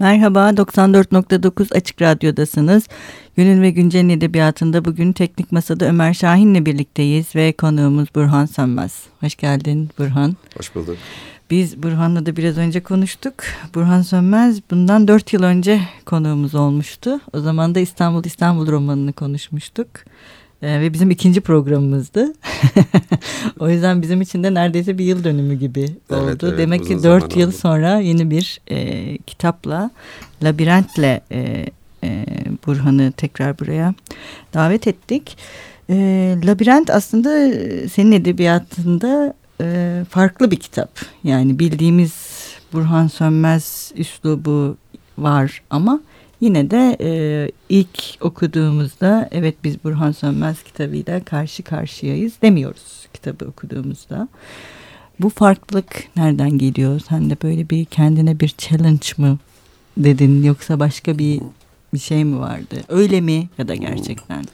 Merhaba, 94.9 Açık Radyo'dasınız. Günün ve Güncel'in edebiyatında bugün Teknik Masa'da Ömer Şahin'le birlikteyiz ve konuğumuz Burhan Sönmez. Hoş geldin Burhan. Hoş bulduk. Biz Burhan'la da biraz önce konuştuk. Burhan Sönmez bundan dört yıl önce konuğumuz olmuştu. O zaman da İstanbul İstanbul romanını konuşmuştuk. Ee, ve bizim ikinci programımızdı. o yüzden bizim için de neredeyse bir yıl dönümü gibi oldu. Evet, evet, Demek ki dört yıl oldu. sonra yeni bir e, kitapla, labirentle e, e, Burhan'ı tekrar buraya davet ettik. E, Labirent aslında senin edebiyatında e, farklı bir kitap. Yani bildiğimiz Burhan Sönmez üslubu var ama Yine de e, ilk okuduğumuzda evet biz Burhan Sönmez kitabıyla karşı karşıyayız demiyoruz kitabı okuduğumuzda. Bu farklılık nereden geliyor? Sen de böyle bir kendine bir challenge mı dedin yoksa başka bir bir şey mi vardı? Öyle mi ya da gerçekten?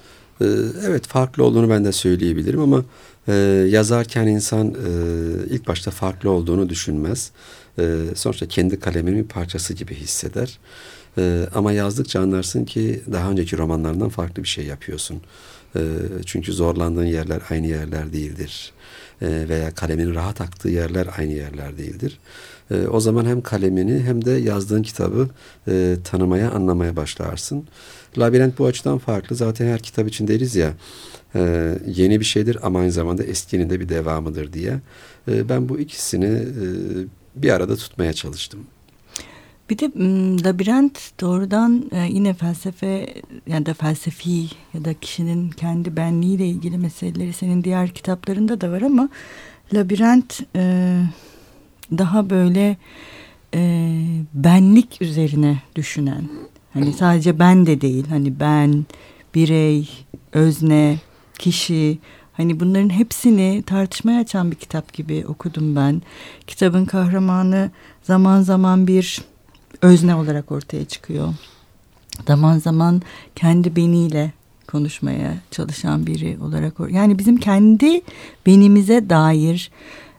Ee, evet farklı olduğunu ben de söyleyebilirim ama e, yazarken insan e, ilk başta farklı olduğunu düşünmez. E, sonuçta kendi kaleminin bir parçası gibi hisseder. Ama yazdıkça anlarsın ki daha önceki romanlarından farklı bir şey yapıyorsun. E, çünkü zorlandığın yerler aynı yerler değildir. E, veya kalemin rahat aktığı yerler aynı yerler değildir. E, o zaman hem kalemini hem de yazdığın kitabı e, tanımaya, anlamaya başlarsın. Labirent bu açıdan farklı. Zaten her kitap için deriz ya e, yeni bir şeydir ama aynı zamanda eskinin de bir devamıdır diye. E, ben bu ikisini e, bir arada tutmaya çalıştım. Bir de labirent doğrudan e, yine felsefe ya da felsefi ya da kişinin kendi benliğiyle ilgili meseleleri senin diğer kitaplarında da var ama labirent e, daha böyle e, benlik üzerine düşünen hani sadece ben de değil hani ben birey özne kişi hani bunların hepsini tartışmaya açan bir kitap gibi okudum ben. Kitabın kahramanı zaman zaman bir özne olarak ortaya çıkıyor. Zaman zaman kendi beniyle konuşmaya çalışan biri olarak yani bizim kendi benimize dair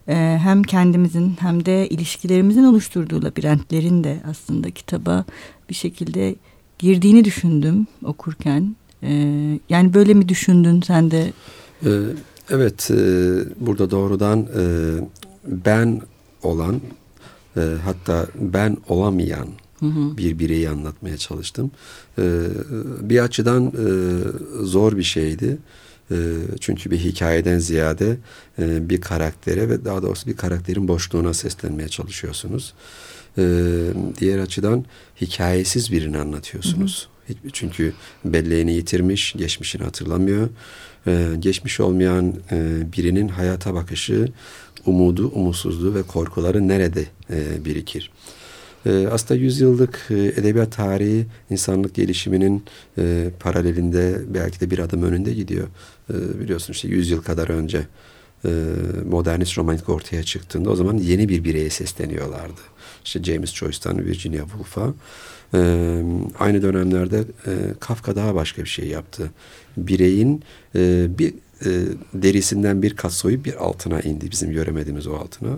e, hem kendimizin hem de ilişkilerimizin oluşturduğu labirentlerin de aslında kitaba bir şekilde girdiğini düşündüm okurken. E, yani böyle mi düşündün sen de? Ee, evet, e, burada doğrudan ben olan e, hatta ben olamayan hı hı. bir bireyi anlatmaya çalıştım. E, bir açıdan e, zor bir şeydi. E, çünkü bir hikayeden ziyade e, bir karaktere ve daha doğrusu bir karakterin boşluğuna seslenmeye çalışıyorsunuz. Diğer açıdan hikayesiz birini anlatıyorsunuz. Hı hı. Çünkü belleğini yitirmiş, geçmişini hatırlamıyor. Ee, geçmiş olmayan e, birinin hayata bakışı umudu, umutsuzluğu ve korkuları nerede e, birikir? E, aslında yüzyıllık e, edebiyat tarihi insanlık gelişiminin e, paralelinde belki de bir adım önünde gidiyor. E, biliyorsun işte yüzyıl kadar önce e, modernist romantik ortaya çıktığında o zaman yeni bir bireye sesleniyorlardı. İşte James Joyce'tan Virginia Woolf'a. E, aynı dönemlerde e, Kafka daha başka bir şey yaptı. Bireyin e, bir e, derisinden bir kat soyup bir altına indi bizim göremediğimiz o altına.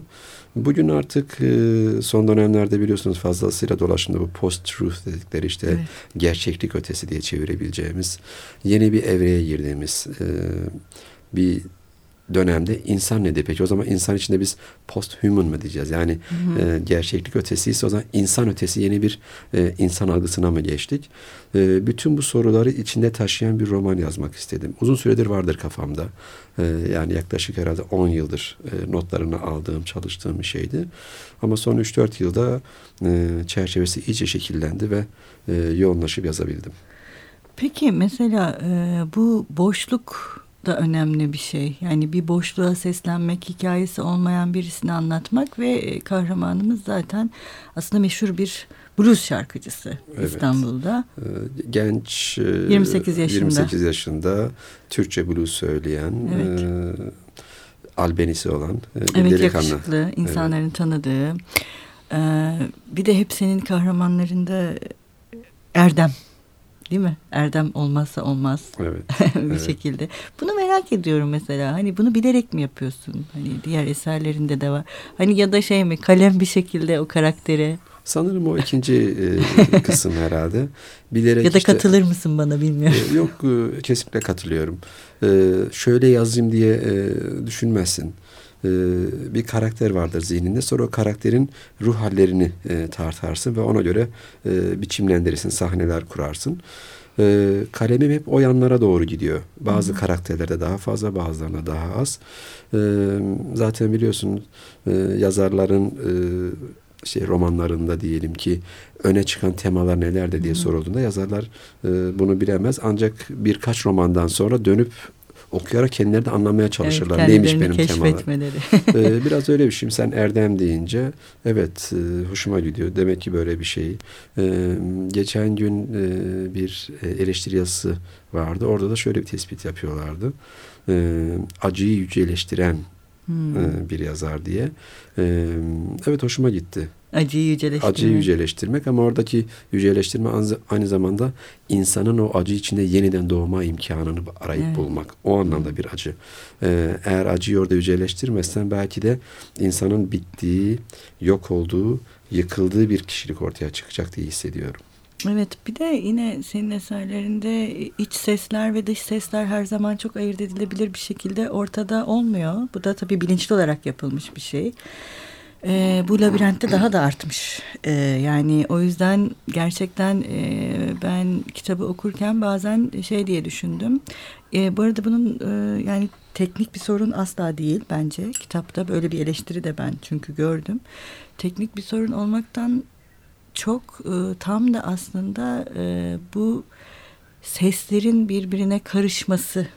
Bugün artık e, son dönemlerde biliyorsunuz fazlasıyla dolaşımda bu post-truth dedikleri işte evet. gerçeklik ötesi diye çevirebileceğimiz yeni bir evreye girdiğimiz e, bir dönemde insan nedir peki? O zaman insan içinde biz post-human mı diyeceğiz? Yani hı hı. E, gerçeklik ötesiyse o zaman insan ötesi yeni bir e, insan algısına mı geçtik? E, bütün bu soruları içinde taşıyan bir roman yazmak istedim. Uzun süredir vardır kafamda. E, yani yaklaşık herhalde 10 yıldır e, notlarını aldığım, çalıştığım bir şeydi. Ama son 3-4 yılda e, çerçevesi iyice şekillendi ve e, yoğunlaşıp yazabildim. Peki mesela e, bu boşluk da önemli bir şey. Yani bir boşluğa seslenmek, hikayesi olmayan birisini anlatmak ve e, kahramanımız zaten aslında meşhur bir blues şarkıcısı evet. İstanbul'da. Ee, genç 28 e, yaşında. 28 yaşında Türkçe blues söyleyen evet. e, albenisi olan e, bir evet, delikanlı. yakışıklı, insanların evet. tanıdığı. E, bir de hep senin kahramanlarında Erdem Değil mi? Erdem olmazsa olmaz. Evet. bir evet. şekilde. Bunu merak ediyorum mesela. Hani bunu bilerek mi yapıyorsun? Hani diğer eserlerinde de var. Hani ya da şey mi? Kalem bir şekilde o karaktere Sanırım o ikinci e, kısım herhalde. Bilerek ya da işte, katılır mısın bana bilmiyorum. E, yok e, kesinlikle katılıyorum. E, şöyle yazayım diye e, düşünmezsin. E, bir karakter vardır zihninde. Sonra o karakterin ruh hallerini e, tartarsın ve ona göre e, biçimlendirirsin, sahneler kurarsın. E, kalemim hep o yanlara doğru gidiyor. Bazı Hı. karakterlerde daha fazla, bazılarında daha az. E, zaten biliyorsun e, yazarların e, şey romanlarında diyelim ki öne çıkan temalar nelerdir diye Hı. sorulduğunda yazarlar e, bunu bilemez. Ancak birkaç romandan sonra dönüp okuyarak kendileri de anlamaya çalışırlar. Evet, Neymiş benim temalar. ee, biraz öyle bir şey. Sen Erdem deyince evet e, hoşuma gidiyor. Demek ki böyle bir şey. Ee, geçen gün e, bir e, eleştiri yazısı vardı. Orada da şöyle bir tespit yapıyorlardı. Ee, acıyı yüceleştiren hmm. e, bir yazar diye. Ee, evet hoşuma gitti. Acıyı yüceleştirmek. Acıyı yüceleştirmek ama oradaki yüceleştirme aynı zamanda insanın o acı içinde yeniden doğma imkanını arayıp evet. bulmak. O anlamda bir acı. Ee, eğer acıyı orada yüceleştirmezsen belki de insanın bittiği, yok olduğu, yıkıldığı bir kişilik ortaya çıkacak diye hissediyorum. Evet bir de yine senin eserlerinde iç sesler ve dış sesler her zaman çok ayırt edilebilir bir şekilde ortada olmuyor. Bu da tabii bilinçli olarak yapılmış bir şey. Ee, bu labirentte daha da artmış. Ee, yani o yüzden gerçekten e, ben kitabı okurken bazen şey diye düşündüm. E, bu arada bunun e, yani teknik bir sorun asla değil bence. Kitapta böyle bir eleştiri de ben çünkü gördüm. Teknik bir sorun olmaktan çok e, tam da aslında e, bu seslerin birbirine karışması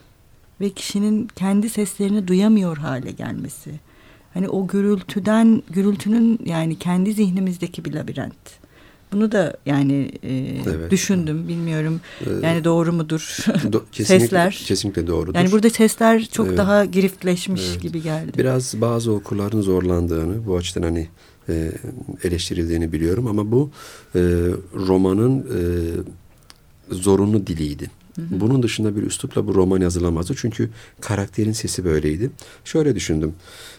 ve kişinin kendi seslerini duyamıyor hale gelmesi. Hani o gürültüden, gürültünün yani kendi zihnimizdeki bir labirent. Bunu da yani e, evet. düşündüm bilmiyorum ee, yani doğru mudur do, kesinlikle, sesler kesinlikle doğrudur. Yani burada sesler çok evet. daha giriftleşmiş evet. gibi geldi. Biraz bazı okurların zorlandığını bu açıdan hani e, eleştirildiğini biliyorum ama bu e, romanın e, zorunlu diliydi. Hı hı. Bunun dışında bir üslupla bu roman yazılamazdı. Çünkü karakterin sesi böyleydi. Şöyle düşündüm.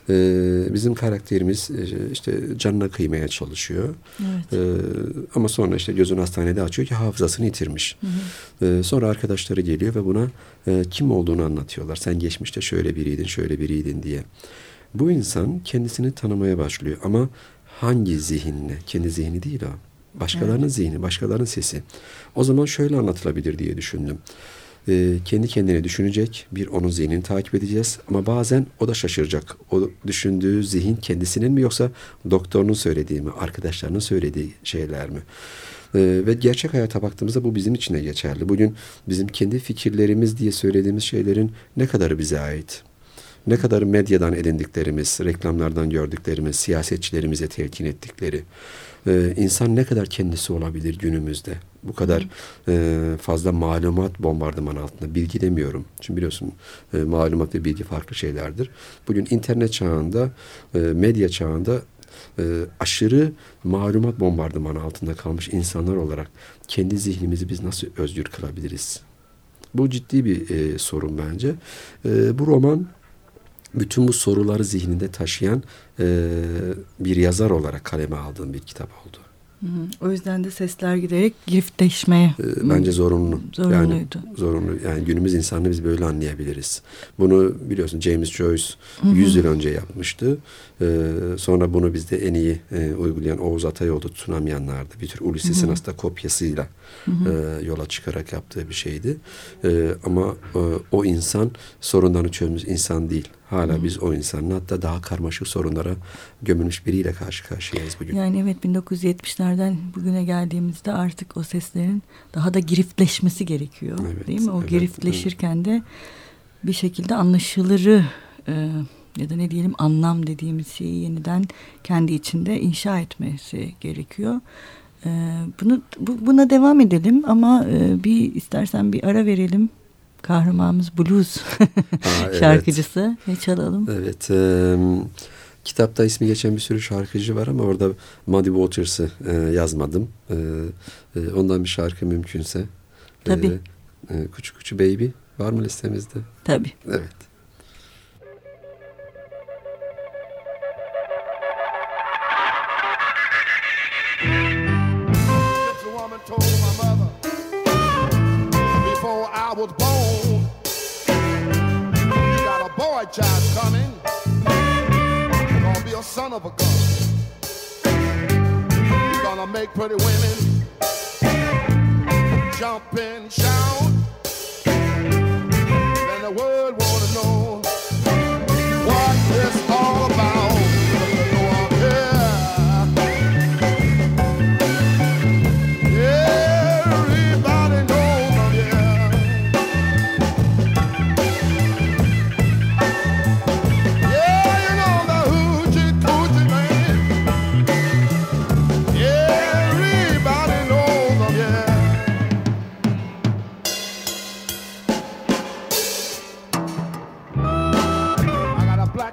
Ee, bizim karakterimiz e, işte canına kıymaya çalışıyor. Evet. Ee, ama sonra işte gözünü hastanede açıyor ki hafızasını yitirmiş. Hı hı. Ee, sonra arkadaşları geliyor ve buna e, kim olduğunu anlatıyorlar. Sen geçmişte şöyle biriydin, şöyle biriydin diye. Bu insan kendisini tanımaya başlıyor ama hangi zihinle? Kendi zihni değil o. Başkalarının evet. zihni, başkalarının sesi. O zaman şöyle anlatılabilir diye düşündüm. Ee, kendi kendine düşünecek, bir onun zihnini takip edeceğiz ama bazen o da şaşıracak. O düşündüğü zihin kendisinin mi yoksa doktorunun söylediği mi, arkadaşlarının söylediği şeyler mi? Ee, ve gerçek hayata baktığımızda bu bizim için de geçerli. Bugün bizim kendi fikirlerimiz diye söylediğimiz şeylerin ne kadarı bize ait? Ne kadar medyadan edindiklerimiz, reklamlardan gördüklerimiz, siyasetçilerimize telkin ettikleri, e, insan ne kadar kendisi olabilir günümüzde? Bu kadar e, fazla malumat bombardıman altında. Bilgi demiyorum. Çünkü biliyorsun e, malumat ve bilgi farklı şeylerdir. Bugün internet çağında, e, medya çağında e, aşırı malumat bombardıman altında kalmış insanlar olarak kendi zihnimizi biz nasıl özgür kılabiliriz? Bu ciddi bir e, sorun bence. E, bu roman bütün bu soruları zihninde taşıyan e, bir yazar olarak kaleme aldığım bir kitap oldu. O yüzden de sesler giderek giriftleşmeye. E, bence zorunlu. Zorunluydu. Yani, zorunlu. Yani günümüz insanını biz böyle anlayabiliriz. Bunu biliyorsun James Joyce hı hı. 100 yıl önce yapmıştı. Ee, sonra bunu bizde en iyi e, uygulayan Oğuz Atayoğlu Tunamyanlar'dı. Bir tür Ulysses'in aslında kopyasıyla hı hı. E, yola çıkarak yaptığı bir şeydi. E, ama e, o insan sorunlarını çözmüş insan değil. Hala hı. biz o insanın hatta daha karmaşık sorunlara gömülmüş biriyle karşı karşıyayız bugün. Yani evet 1970'lerden bugüne geldiğimizde artık o seslerin daha da giriftleşmesi gerekiyor. Evet, değil mi? O evet, giriftleşirken evet. de bir şekilde anlaşılırı e, ya da ne diyelim anlam dediğimiz şeyi yeniden kendi içinde inşa etmesi gerekiyor. Ee, bunu bu, buna devam edelim ama e, bir istersen bir ara verelim. Kahramanımız blues Aa, şarkıcısı. Evet. Ne çalalım? Evet. E, kitapta ismi geçen bir sürü şarkıcı var ama orada Muddy Waters'ı e, yazmadım. E, e, ondan bir şarkı mümkünse. Tabii. E, e, Kuçu Kuçu Baby var mı listemizde? Tabii. Evet. Boy child coming, gonna be a son of a gun. He's gonna make pretty women jump and shout. Then the world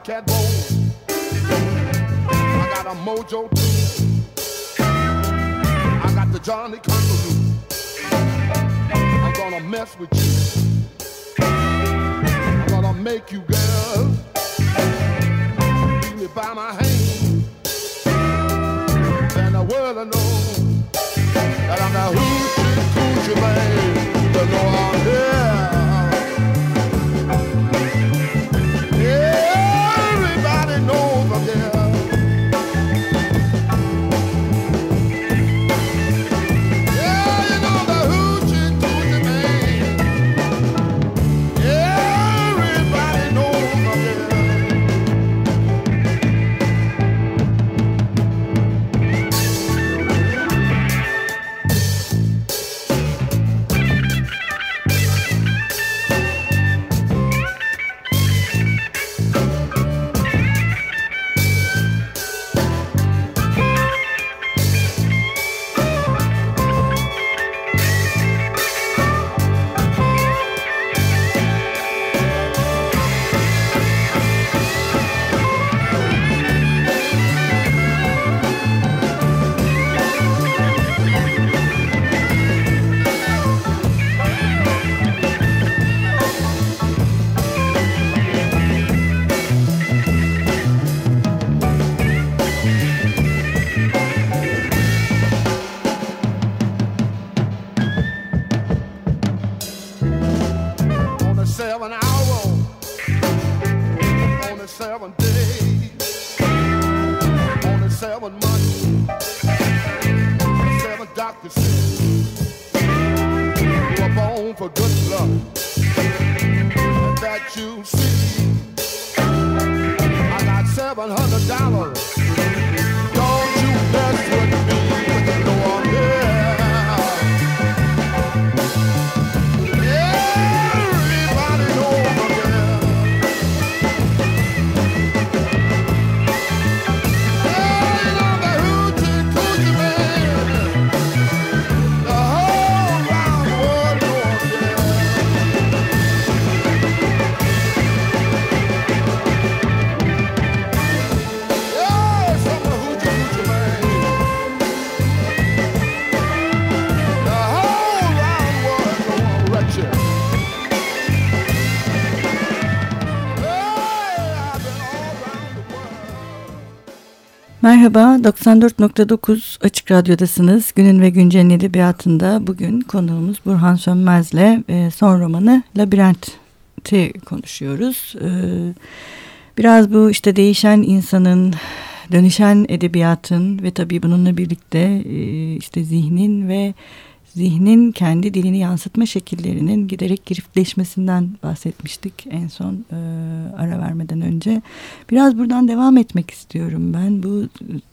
cat bone. I got a mojo too. I got the Johnny Conqueroo. I'm gonna mess with you. I'm gonna make you girls lead me by my hand. Then the world will know that I'm the hoochie coochie man. You know I'm here. Merhaba, 94.9 Açık Radyo'dasınız. Günün ve Güncel'in edebiyatında bugün konuğumuz Burhan Sönmez'le e, son romanı Labirent'i konuşuyoruz. E, biraz bu işte değişen insanın, dönüşen edebiyatın ve tabii bununla birlikte e, işte zihnin ve zihnin kendi dilini yansıtma şekillerinin giderek girifleşmesinden bahsetmiştik en son e, ara vermeden önce. Biraz buradan devam etmek istiyorum ben. Bu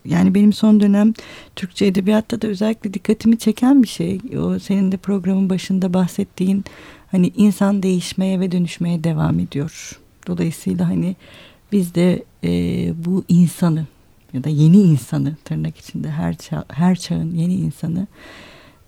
yani benim son dönem Türkçe edebiyatta da özellikle dikkatimi çeken bir şey. O senin de programın başında bahsettiğin hani insan değişmeye ve dönüşmeye devam ediyor. Dolayısıyla hani biz de e, bu insanı ya da yeni insanı tırnak içinde her çağ, her çağın yeni insanı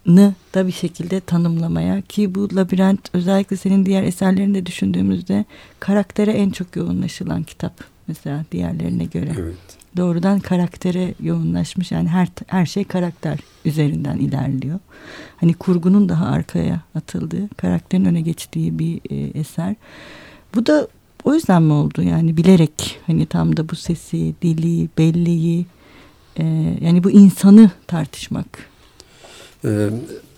nı da bir şekilde tanımlamaya ki bu labirent özellikle senin diğer eserlerinde düşündüğümüzde karaktere en çok yoğunlaşılan kitap mesela diğerlerine göre. Evet. Doğrudan karaktere yoğunlaşmış yani her her şey karakter üzerinden ilerliyor. Hani kurgunun daha arkaya atıldığı, karakterin öne geçtiği bir e, eser. Bu da o yüzden mi oldu yani bilerek hani tam da bu sesi, dili, belleği e, yani bu insanı tartışmak Ee,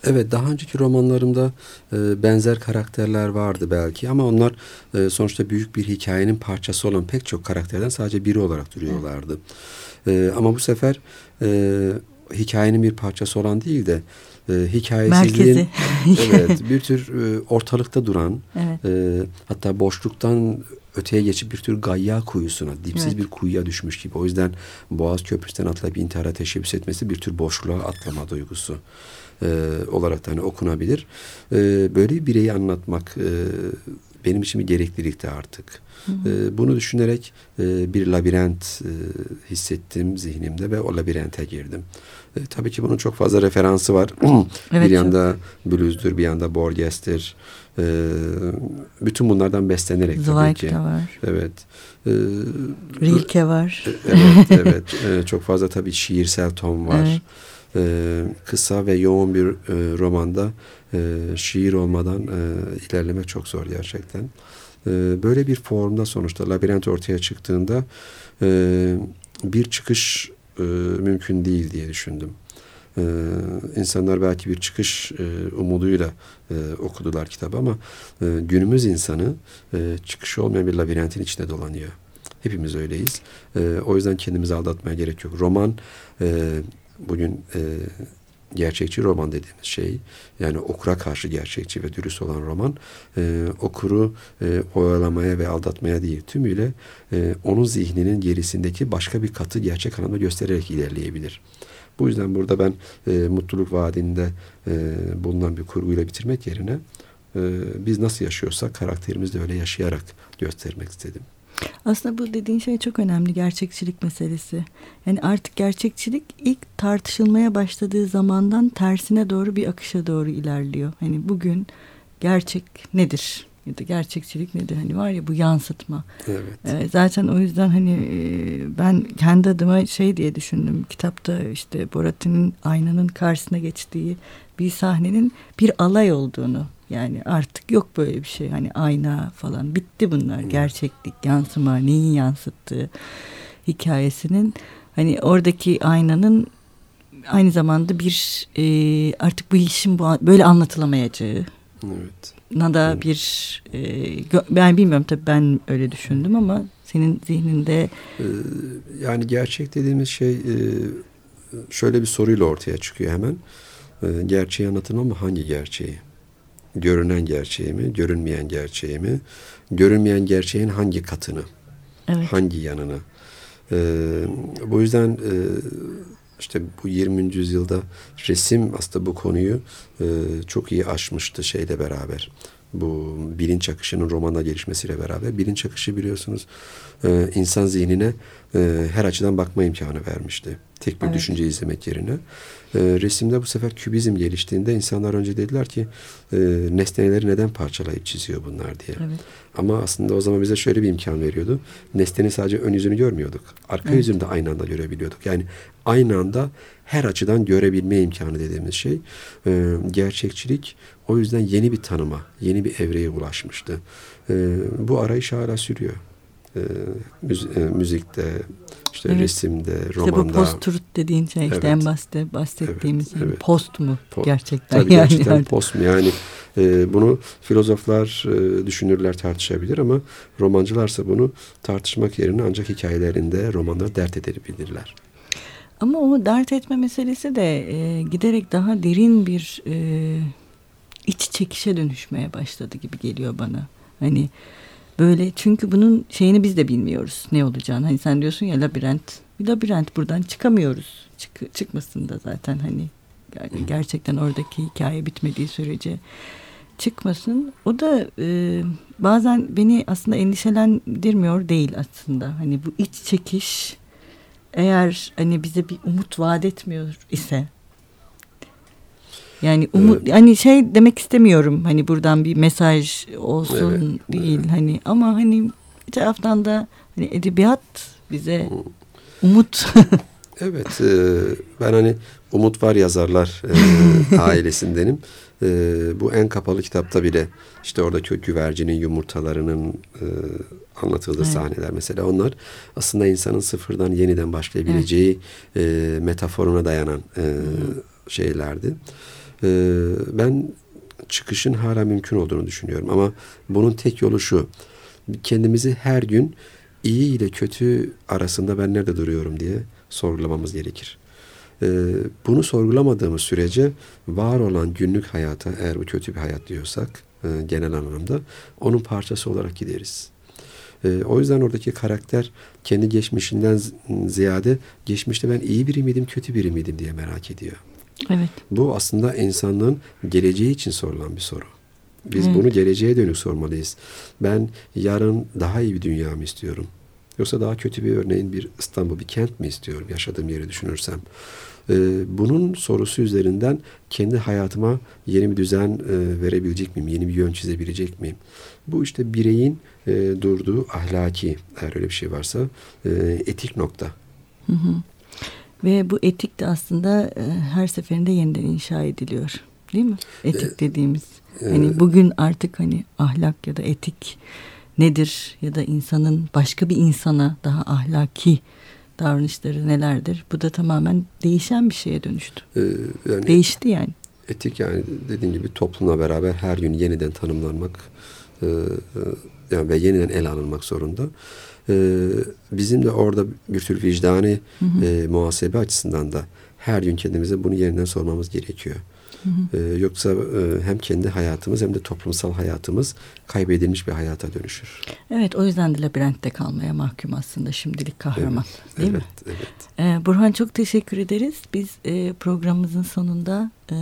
evet daha önceki romanlarımda e, benzer karakterler vardı belki ama onlar e, sonuçta büyük bir hikayenin parçası olan pek çok karakterden sadece biri olarak duruyorlardı. E, ama bu sefer e, hikayenin bir parçası olan değil de e, hikayesizliğin evet bir tür e, ortalıkta duran Evet. e, hatta boşluktan öteye geçip bir tür gayya kuyusuna, dipsiz Evet. bir kuyuya düşmüş gibi. O yüzden Boğaz Köprüsü'nden atlayıp intihara teşebbüs etmesi bir tür boşluğa atlama duygusu e, olarak da hani okunabilir. E, böyle bir bireyi anlatmak e, benim için bir gereklilikti artık. E, bunu düşünerek e, bir labirent e, hissettim zihnimde ve o labirente girdim. E, tabii ki bunun çok fazla referansı var. Evet, bir çok. yanda Blues'dur, bir yanda Borges'tir. E, bütün bunlardan beslenerek tabii ki. Zweig var. Evet. E, Rilke var. evet, evet. E, çok fazla tabii şiirsel ton var. Evet. E, kısa ve yoğun bir e, romanda e, şiir olmadan e, ilerlemek çok zor gerçekten. E, böyle bir formda sonuçta labirent ortaya çıktığında e, bir çıkış e, mümkün değil diye düşündüm. E, insanlar belki bir çıkış e, umuduyla e, okudular kitabı ama e, günümüz insanı e, çıkışı olmayan bir labirentin içinde dolanıyor. Hepimiz öyleyiz. E, o yüzden kendimizi aldatmaya gerek yok. Roman e, bugün e, gerçekçi roman dediğimiz şey yani okura karşı gerçekçi ve dürüst olan roman e, okuru e, oyalamaya ve aldatmaya değil tümüyle e, onun zihninin gerisindeki başka bir katı gerçek anlamda göstererek ilerleyebilir. Bu yüzden burada ben e, mutluluk vaadinde e, bulunan bir kurguyla bitirmek yerine e, biz nasıl yaşıyorsak karakterimizi de öyle yaşayarak göstermek istedim. Aslında bu dediğin şey çok önemli gerçekçilik meselesi. Yani artık gerçekçilik ilk tartışılmaya başladığı zamandan tersine doğru bir akışa doğru ilerliyor. Hani bugün gerçek nedir? Ya da gerçekçilik nedir? Hani var ya bu yansıtma. Evet. Ee, zaten o yüzden hani e, ben kendi adıma şey diye düşündüm. Kitapta işte Borat'ın aynanın karşısına geçtiği bir sahnenin bir alay olduğunu. Yani artık yok böyle bir şey. Hani ayna falan bitti bunlar. Gerçeklik, yansıma, neyin yansıttığı hikayesinin hani oradaki aynanın aynı zamanda bir e, artık bu işin bu, böyle anlatılamayacağı Evet. na da bir e, ben bilmiyorum tabii ben öyle düşündüm ama senin zihninde Ee, yani gerçek dediğimiz şey e, şöyle bir soruyla ortaya çıkıyor hemen. Ee, Gerçeği anlatın ama hangi gerçeği? Görünen gerçeği mi? Görünmeyen gerçeği mi? Görünmeyen gerçeğin hangi katını? evet Hangi yanını? Ee, bu yüzden e, işte bu 20. yüzyılda resim aslında bu konuyu e, çok iyi aşmıştı şeyle beraber. Bu bilinç akışının romana gelişmesiyle beraber. Bilinç akışı biliyorsunuz e, insan zihnine e, her açıdan bakma imkanı vermişti. Tek bir Evet. düşünce izlemek yerine. E, resimde bu sefer kübizm geliştiğinde insanlar önce dediler ki e, nesneleri neden parçalayıp çiziyor bunlar diye. evet Ama aslında o zaman bize şöyle bir imkan veriyordu. Nesnenin sadece ön yüzünü görmüyorduk. Arka Evet. yüzünü de aynı anda görebiliyorduk. Yani aynı anda her açıdan görebilme imkanı dediğimiz şey e, gerçekçilik o yüzden yeni bir tanıma, yeni bir evreye ulaşmıştı. E, bu arayış hala sürüyor. E, müz- e, müzikte, işte Evet. resimde, işte bu romanda. post-truth dediğin şey işte Evet. en basit bahsettiğimiz Evet, şey. evet. post mu Po- gerçekten Tabii yani gerçekten artık. post mu? Yani e, bunu filozoflar, e, düşünürler tartışabilir ama romancılarsa bunu tartışmak yerine ancak hikayelerinde romanları dert edebilirler. Ama o dert etme meselesi de e, giderek daha derin bir e, iç çekişe dönüşmeye başladı gibi geliyor bana. Hani böyle çünkü bunun şeyini biz de bilmiyoruz ne olacağını. Hani sen diyorsun ya labirent. Bir labirent buradan çıkamıyoruz. Çık, çıkmasın da zaten hani ger- gerçekten oradaki hikaye bitmediği sürece çıkmasın. O da e, bazen beni aslında endişelendirmiyor değil aslında. Hani bu iç çekiş eğer hani bize bir umut vaat etmiyor ise yani umut hani şey demek istemiyorum hani buradan bir mesaj olsun Evet, değil hani ama hani bir taraftan da hani edebiyat bize umut. Evet, e, ben hani Umut Var Yazarlar e, ailesindenim. E, bu en kapalı kitapta bile işte oradaki güvercinin yumurtalarının e, anlatıldığı Evet. sahneler mesela onlar aslında insanın sıfırdan yeniden başlayabileceği e, metaforuna dayanan e, şeylerdi. Ee, ben çıkışın hala mümkün olduğunu düşünüyorum ama bunun tek yolu şu. Kendimizi her gün iyi ile kötü arasında ben nerede duruyorum diye sorgulamamız gerekir. Ee, bunu sorgulamadığımız sürece var olan günlük hayata eğer bu kötü bir hayat diyorsak e, genel anlamda onun parçası olarak gideriz. E, o yüzden oradaki karakter kendi geçmişinden ziyade geçmişte ben iyi biri miydim, kötü biri miydim diye merak ediyor. Evet. Bu aslında insanlığın geleceği için sorulan bir soru. Biz Evet. bunu geleceğe dönük sormalıyız. Ben yarın daha iyi bir dünya mı istiyorum? Yoksa daha kötü bir örneğin bir İstanbul, bir kent mi istiyorum yaşadığım yeri düşünürsem? Ee, bunun sorusu üzerinden kendi hayatıma yeni bir düzen e, verebilecek miyim? Yeni bir yön çizebilecek miyim? Bu işte bireyin e, durduğu ahlaki, eğer öyle bir şey varsa, e, etik nokta. Ve bu etik de aslında e, her seferinde yeniden inşa ediliyor. Değil mi? Etik dediğimiz. Hani bugün artık hani ahlak ya da etik nedir ya da insanın başka bir insana daha ahlaki davranışları nelerdir? Bu da tamamen değişen bir şeye dönüştü. Ee, yani Değişti yani. etik yani dediğim gibi toplumla beraber her gün yeniden tanımlanmak e, e, yani ve yeniden ele alınmak zorunda. E, bizim de orada bir tür vicdani e, muhasebe açısından da her gün kendimize bunu yeniden sormamız gerekiyor. E, yoksa e, hem kendi hayatımız hem de toplumsal hayatımız kaybedilmiş bir hayata dönüşür. Evet o yüzden de labirentte kalmaya mahkum aslında şimdilik kahraman. Değil mi? evet, evet. Ee, Burhan çok teşekkür ederiz. Biz e, programımızın sonunda e,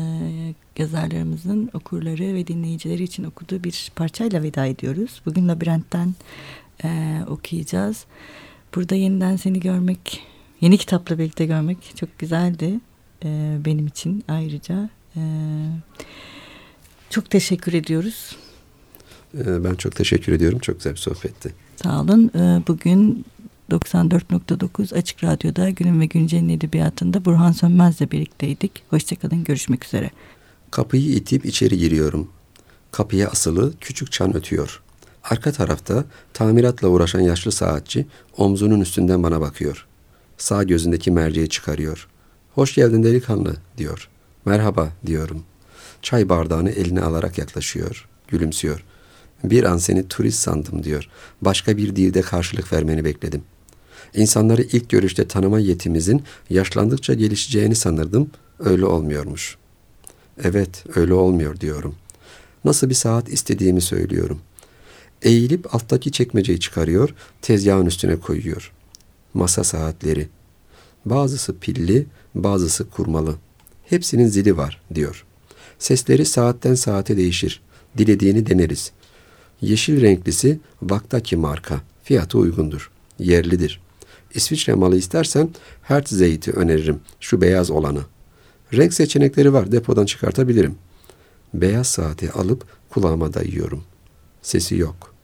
yazarlarımızın okurları ve dinleyicileri için okuduğu bir parçayla veda ediyoruz. Bugün Labirent'ten e, okuyacağız. Burada yeniden seni görmek, yeni kitapla birlikte görmek çok güzeldi e, benim için ayrıca. E, çok teşekkür ediyoruz. E, ben çok teşekkür ediyorum. Çok güzel bir sohbetti. Sağ olun. Ee, Bugün 94.9 Açık Radyo'da Günün ve Güncel'in edebiyatında Burhan Sönmez'le birlikteydik. Hoşçakalın, görüşmek üzere. Kapıyı itip içeri giriyorum. Kapıya asılı küçük çan ötüyor. Arka tarafta tamiratla uğraşan yaşlı saatçi omzunun üstünden bana bakıyor. Sağ gözündeki merceği çıkarıyor. Hoş geldin delikanlı diyor. Merhaba diyorum. Çay bardağını eline alarak yaklaşıyor. Gülümsüyor. Bir an seni turist sandım diyor. Başka bir dilde karşılık vermeni bekledim. İnsanları ilk görüşte tanıma yetimizin yaşlandıkça gelişeceğini sanırdım. Öyle olmuyormuş. Evet, öyle olmuyor diyorum. Nasıl bir saat istediğimi söylüyorum. Eğilip alttaki çekmeceyi çıkarıyor, tezgahın üstüne koyuyor. Masa saatleri. Bazısı pilli, bazısı kurmalı. Hepsinin zili var, diyor. Sesleri saatten saate değişir. Dilediğini deneriz. Yeşil renklisi Vaktaki marka. Fiyatı uygundur. Yerlidir. İsviçre malı istersen Hertz zeyti öneririm. Şu beyaz olanı. Renk seçenekleri var. Depodan çıkartabilirim. Beyaz saati alıp kulağıma dayıyorum. Sesi yok.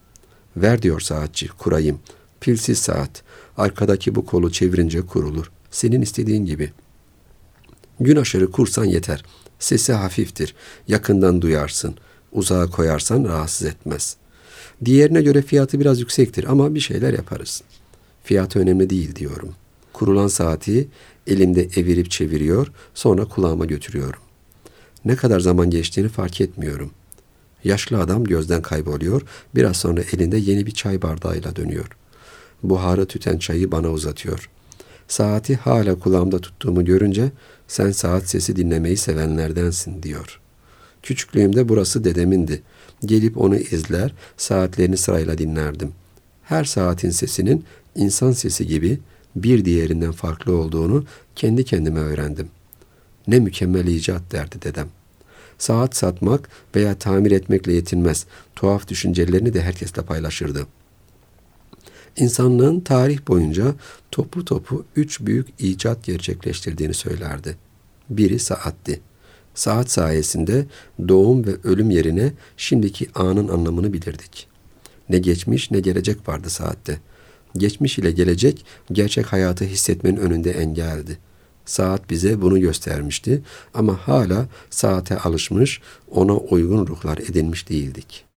Ver diyor saatçi. Kurayım. Pilsiz saat. Arkadaki bu kolu çevirince kurulur. Senin istediğin gibi. Gün aşırı kursan yeter. Sesi hafiftir. Yakından duyarsın. Uzağa koyarsan rahatsız etmez. Diğerine göre fiyatı biraz yüksektir ama bir şeyler yaparız. Fiyatı önemli değil diyorum. Kurulan saati elimde evirip çeviriyor, sonra kulağıma götürüyorum. Ne kadar zaman geçtiğini fark etmiyorum. Yaşlı adam gözden kayboluyor, biraz sonra elinde yeni bir çay bardağıyla dönüyor. Buharı tüten çayı bana uzatıyor. Saati hala kulağımda tuttuğumu görünce sen saat sesi dinlemeyi sevenlerdensin diyor. Küçüklüğümde burası dedemindi. Gelip onu izler, saatlerini sırayla dinlerdim. Her saatin sesinin insan sesi gibi bir diğerinden farklı olduğunu kendi kendime öğrendim. Ne mükemmel icat derdi dedem. Saat satmak veya tamir etmekle yetinmez. Tuhaf düşüncelerini de herkesle paylaşırdı. İnsanlığın tarih boyunca topu topu üç büyük icat gerçekleştirdiğini söylerdi. Biri saatti. Saat sayesinde doğum ve ölüm yerine şimdiki anın anlamını bilirdik. Ne geçmiş ne gelecek vardı saatte. Geçmiş ile gelecek gerçek hayatı hissetmenin önünde engeldi. Saat bize bunu göstermişti ama hala saate alışmış, ona uygun ruhlar edinmiş değildik.